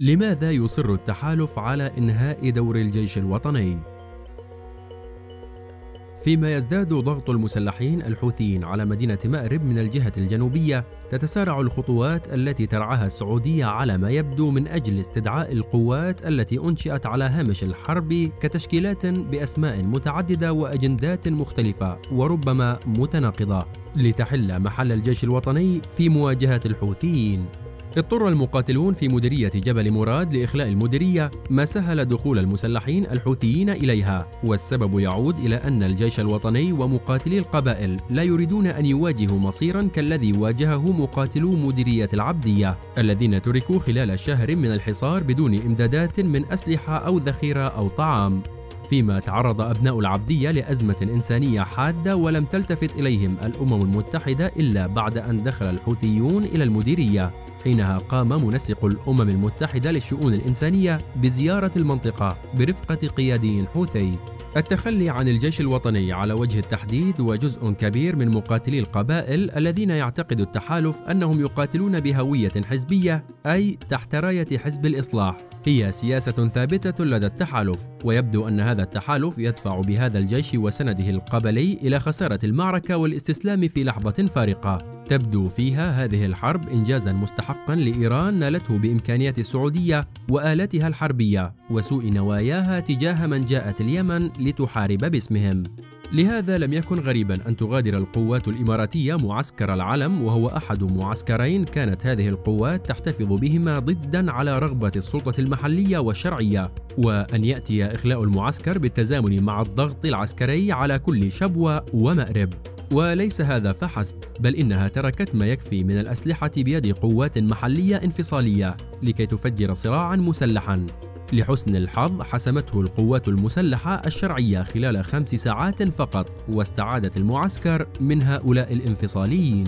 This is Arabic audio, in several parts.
لماذا يصر التحالف على إنهاء دور الجيش الوطني؟ فيما يزداد ضغط المسلحين الحوثيين على مدينة مأرب من الجهة الجنوبية تتسارع الخطوات التي ترعاها السعودية على ما يبدو من أجل استدعاء القوات التي أنشئت على هامش الحرب كتشكيلات بأسماء متعددة وأجندات مختلفة وربما متناقضة لتحل محل الجيش الوطني في مواجهة الحوثيين اضطر المقاتلون في مديرية جبل مراد لإخلاء المديرية ما سهل دخول المسلحين الحوثيين إليها والسبب يعود إلى أن الجيش الوطني ومقاتلي القبائل لا يريدون أن يواجهوا مصيرا كالذي واجهه مقاتلو مديرية العبدية الذين تركوا خلال شهر من الحصار بدون إمدادات من أسلحة أو ذخيرة أو طعام. فيما تعرض أبناء العبدية لأزمة إنسانية حادة ولم تلتفت إليهم الأمم المتحدة إلا بعد أن دخل الحوثيون إلى المديرية حينها قام منسق الأمم المتحدة للشؤون الإنسانية بزيارة المنطقة برفقة قيادي حوثي. التخلي عن الجيش الوطني على وجه التحديد وجزء كبير من مقاتلي القبائل الذين يعتقد التحالف أنهم يقاتلون بهوية حزبية أي تحت راية حزب الإصلاح. هي سياسة ثابتة لدى التحالف ويبدو أن هذا التحالف يدفع بهذا الجيش وسنده القبلي إلى خسارة المعركة والاستسلام في لحظة فارقة. تبدو فيها هذه الحرب إنجازا مستحقا لإيران نالته بإمكانيات السعودية وآلتها الحربية وسوء نواياها تجاه من جاءت اليمن لتحارب باسمهم. لهذا لم يكن غريبا أن تغادر القوات الإماراتية معسكر العلم وهو أحد معسكرين كانت هذه القوات تحتفظ بهما ضدا على رغبة السلطة المحلية والشرعية. وأن يأتي إخلاء المعسكر بالتزامن مع الضغط العسكري على كل شبوة ومأرب. وليس هذا فحسب بل إنها تركت ما يكفي من الأسلحة بيد قوات محلية انفصالية لكي تفجر صراعا مسلحا. لحسن الحظ حسمته القوات المسلحة الشرعية خلال خمس ساعات فقط واستعادت المعسكر من هؤلاء الانفصاليين.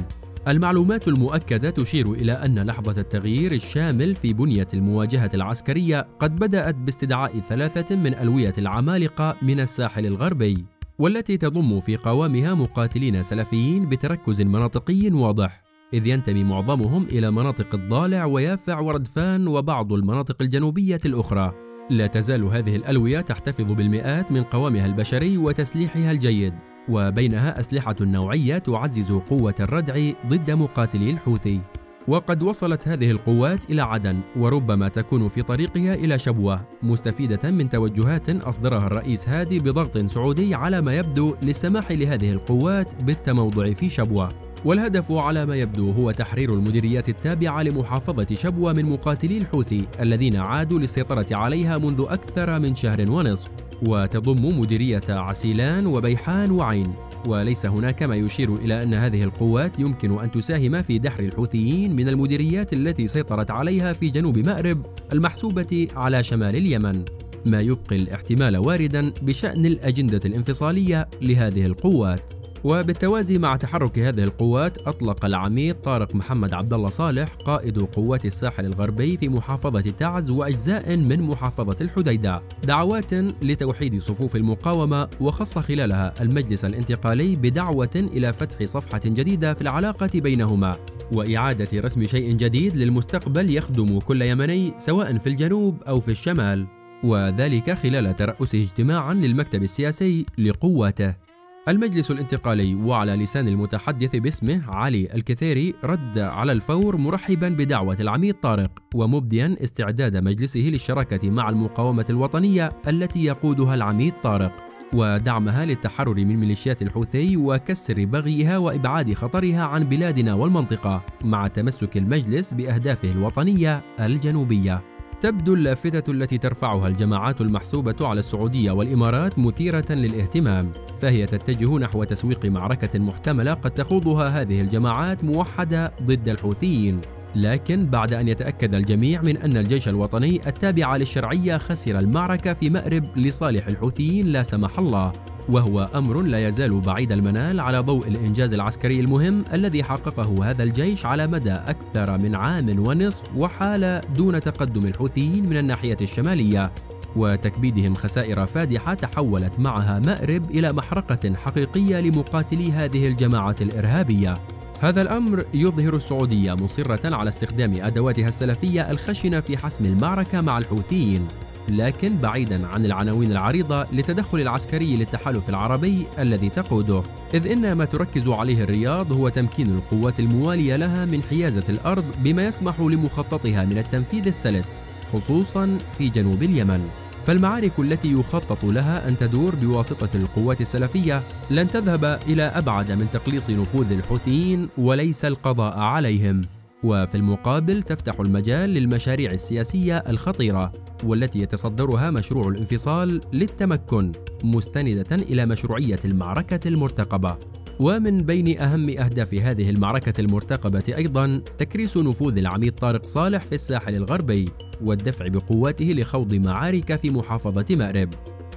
المعلومات المؤكدة تشير إلى أن لحظة التغيير الشامل في بنية المواجهة العسكرية قد بدأت باستدعاء ثلاثة من ألوية العمالقة من الساحل الغربي والتي تضم في قوامها مقاتلين سلفيين بتركز مناطقي واضح. إذ ينتمي معظمهم إلى مناطق الضالع ويافع وردفان وبعض المناطق الجنوبية الأخرى. لا تزال هذه الألوية تحتفظ بالمئات من قوامها البشري وتسليحها الجيد وبينها أسلحة نوعية تعزز قوة الردع ضد مقاتلي الحوثي. وقد وصلت هذه القوات إلى عدن وربما تكون في طريقها إلى شبوة مستفيدة من توجهات أصدرها الرئيس هادي بضغط سعودي على ما يبدو للسماح لهذه القوات بالتموضع في شبوة. والهدف على ما يبدو هو تحرير المديريات التابعة لمحافظة شبوة من مقاتلي الحوثي الذين عادوا للسيطرة عليها منذ أكثر من شهر ونصف. وتضم مديرية عسيلان وبيحان وعين. وليس هناك ما يشير إلى أن هذه القوات يمكن أن تساهم في دحر الحوثيين من المديريات التي سيطرت عليها في جنوب مأرب المحسوبة على شمال اليمن. ما يبقي الاحتمال واردا بشأن الأجندة الانفصالية لهذه القوات. وبالتوازي مع تحرك هذه القوات أطلق العميد طارق محمد عبد الله صالح قائد قوات الساحل الغربي في محافظة تعز وأجزاء من محافظة الحديدة. دعوات لتوحيد صفوف المقاومة وخص خلالها المجلس الانتقالي بدعوة إلى فتح صفحة جديدة في العلاقة بينهما وإعادة رسم شيء جديد للمستقبل يخدم كل يمني سواء في الجنوب أو في الشمال وذلك خلال ترأسه اجتماعا للمكتب السياسي لقواته المجلس الانتقالي وعلى لسان المتحدث باسمه علي الكثيري رد على الفور مرحبا بدعوة العميد طارق ومبديا استعداد مجلسه للشراكة مع المقاومة الوطنية التي يقودها العميد طارق ودعمها للتحرر من ميليشيات الحوثي وكسر بغيها وإبعاد خطرها عن بلادنا والمنطقة مع تمسك المجلس بأهدافه الوطنية الجنوبية. تبدو اللافتة التي ترفعها الجماعات المحسوبة على السعودية والإمارات مثيرة للاهتمام، فهي تتجه نحو تسويق معركة محتملة قد تخوضها هذه الجماعات موحدة ضد الحوثيين، لكن بعد أن يتأكد الجميع من أن الجيش الوطني التابع للشرعية خسر المعركة في مأرب لصالح الحوثيين لا سمح الله، وهو أمر لا يزال بعيد المنال على ضوء الإنجاز العسكري المهم الذي حققه هذا الجيش على مدى أكثر من عام ونصف وحال دون تقدم الحوثيين من الناحية الشمالية وتكبيدهم خسائر فادحة تحولت معها مأرب إلى محرقة حقيقية لمقاتلي هذه الجماعة الإرهابية. هذا الأمر يظهر السعودية مصرة على استخدام أدواتها السلفية الخشنة في حسم المعركة مع الحوثيين. لكن بعيدا عن العناوين العريضة للتدخل العسكري للتحالف العربي الذي تقوده. إذ إن ما تركز عليه الرياض هو تمكين القوات الموالية لها من حيازة الأرض بما يسمح لمخططها من التنفيذ السلس خصوصا في جنوب اليمن. فالمعارك التي يخطط لها أن تدور بواسطة القوات السلفية لن تذهب إلى أبعد من تقليص نفوذ الحوثيين وليس القضاء عليهم. وفي المقابل تفتح المجال للمشاريع السياسية الخطيرة والتي يتصدرها مشروع الانفصال للتمكن مستندة إلى مشروعية المعركة المرتقبة. ومن بين أهم أهداف هذه المعركة المرتقبة أيضا تكريس نفوذ العميد طارق صالح في الساحل الغربي والدفع بقواته لخوض معارك في محافظة مأرب.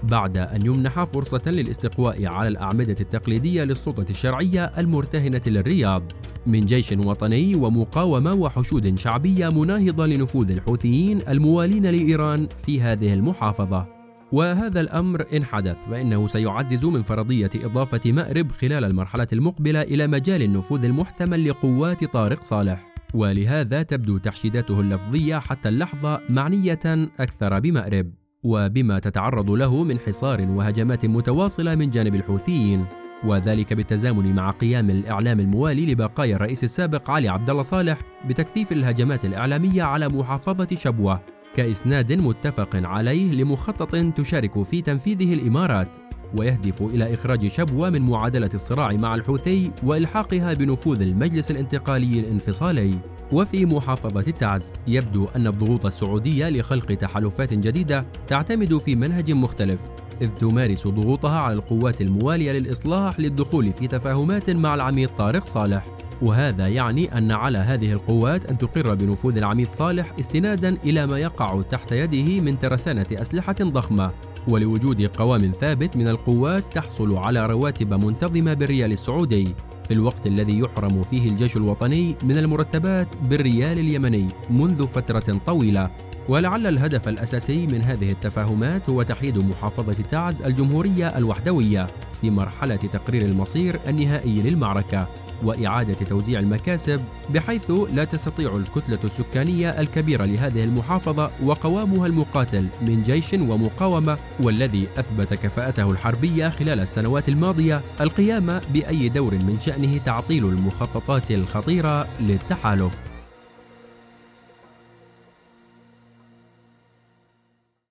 بعد أن يمنح فرصة للاستقواء على الأعمدة التقليدية للسلطة الشرعية المرتهنة للرياض. من جيش وطني ومقاومة وحشود شعبية مناهضة لنفوذ الحوثيين الموالين لإيران في هذه المحافظة. وهذا الأمر إن حدث فإنه سيعزز من فرضية إضافة مأرب خلال المرحلة المقبلة إلى مجال النفوذ المحتمل لقوات طارق صالح. ولهذا تبدو تحشيداته اللفظية حتى اللحظة معنية أكثر بمأرب. وبما تتعرض له من حصار وهجمات متواصلة من جانب الحوثيين. وذلك بالتزامن مع قيام الإعلام الموالي لبقايا الرئيس السابق علي عبد الله صالح بتكثيف الهجمات الإعلامية على محافظة شبوة كإسناد متفق عليه لمخطط تشارك في تنفيذه الإمارات ويهدف إلى إخراج شبوة من معادلة الصراع مع الحوثي وإلحاقها بنفوذ المجلس الانتقالي الانفصالي. وفي محافظة تعز يبدو أن الضغوط السعودية لخلق تحالفات جديدة تعتمد في منهج مختلف. إذ تمارس ضغوطها على القوات الموالية للإصلاح للدخول في تفاهمات مع العميد طارق صالح. وهذا يعني أن على هذه القوات أن تقر بنفوذ العميد صالح استنادا إلى ما يقع تحت يده من ترسانة أسلحة ضخمة. ولوجود قوام ثابت من القوات تحصل على رواتب منتظمة بالريال السعودي. في الوقت الذي يحرم فيه الجيش الوطني من المرتبات بالريال اليمني منذ فترة طويلة. ولعل الهدف الأساسي من هذه التفاهمات هو تحييد محافظة تعز الجمهورية الوحدوية في مرحلة تقرير المصير النهائي للمعركة وإعادة توزيع المكاسب بحيث لا تستطيع الكتلة السكانية الكبيرة لهذه المحافظة وقوامها المقاتل من جيش ومقاومة والذي أثبت كفاءته الحربية خلال السنوات الماضية القيام بأي دور من شأنه تعطيل المخططات الخطيرة للتحالف.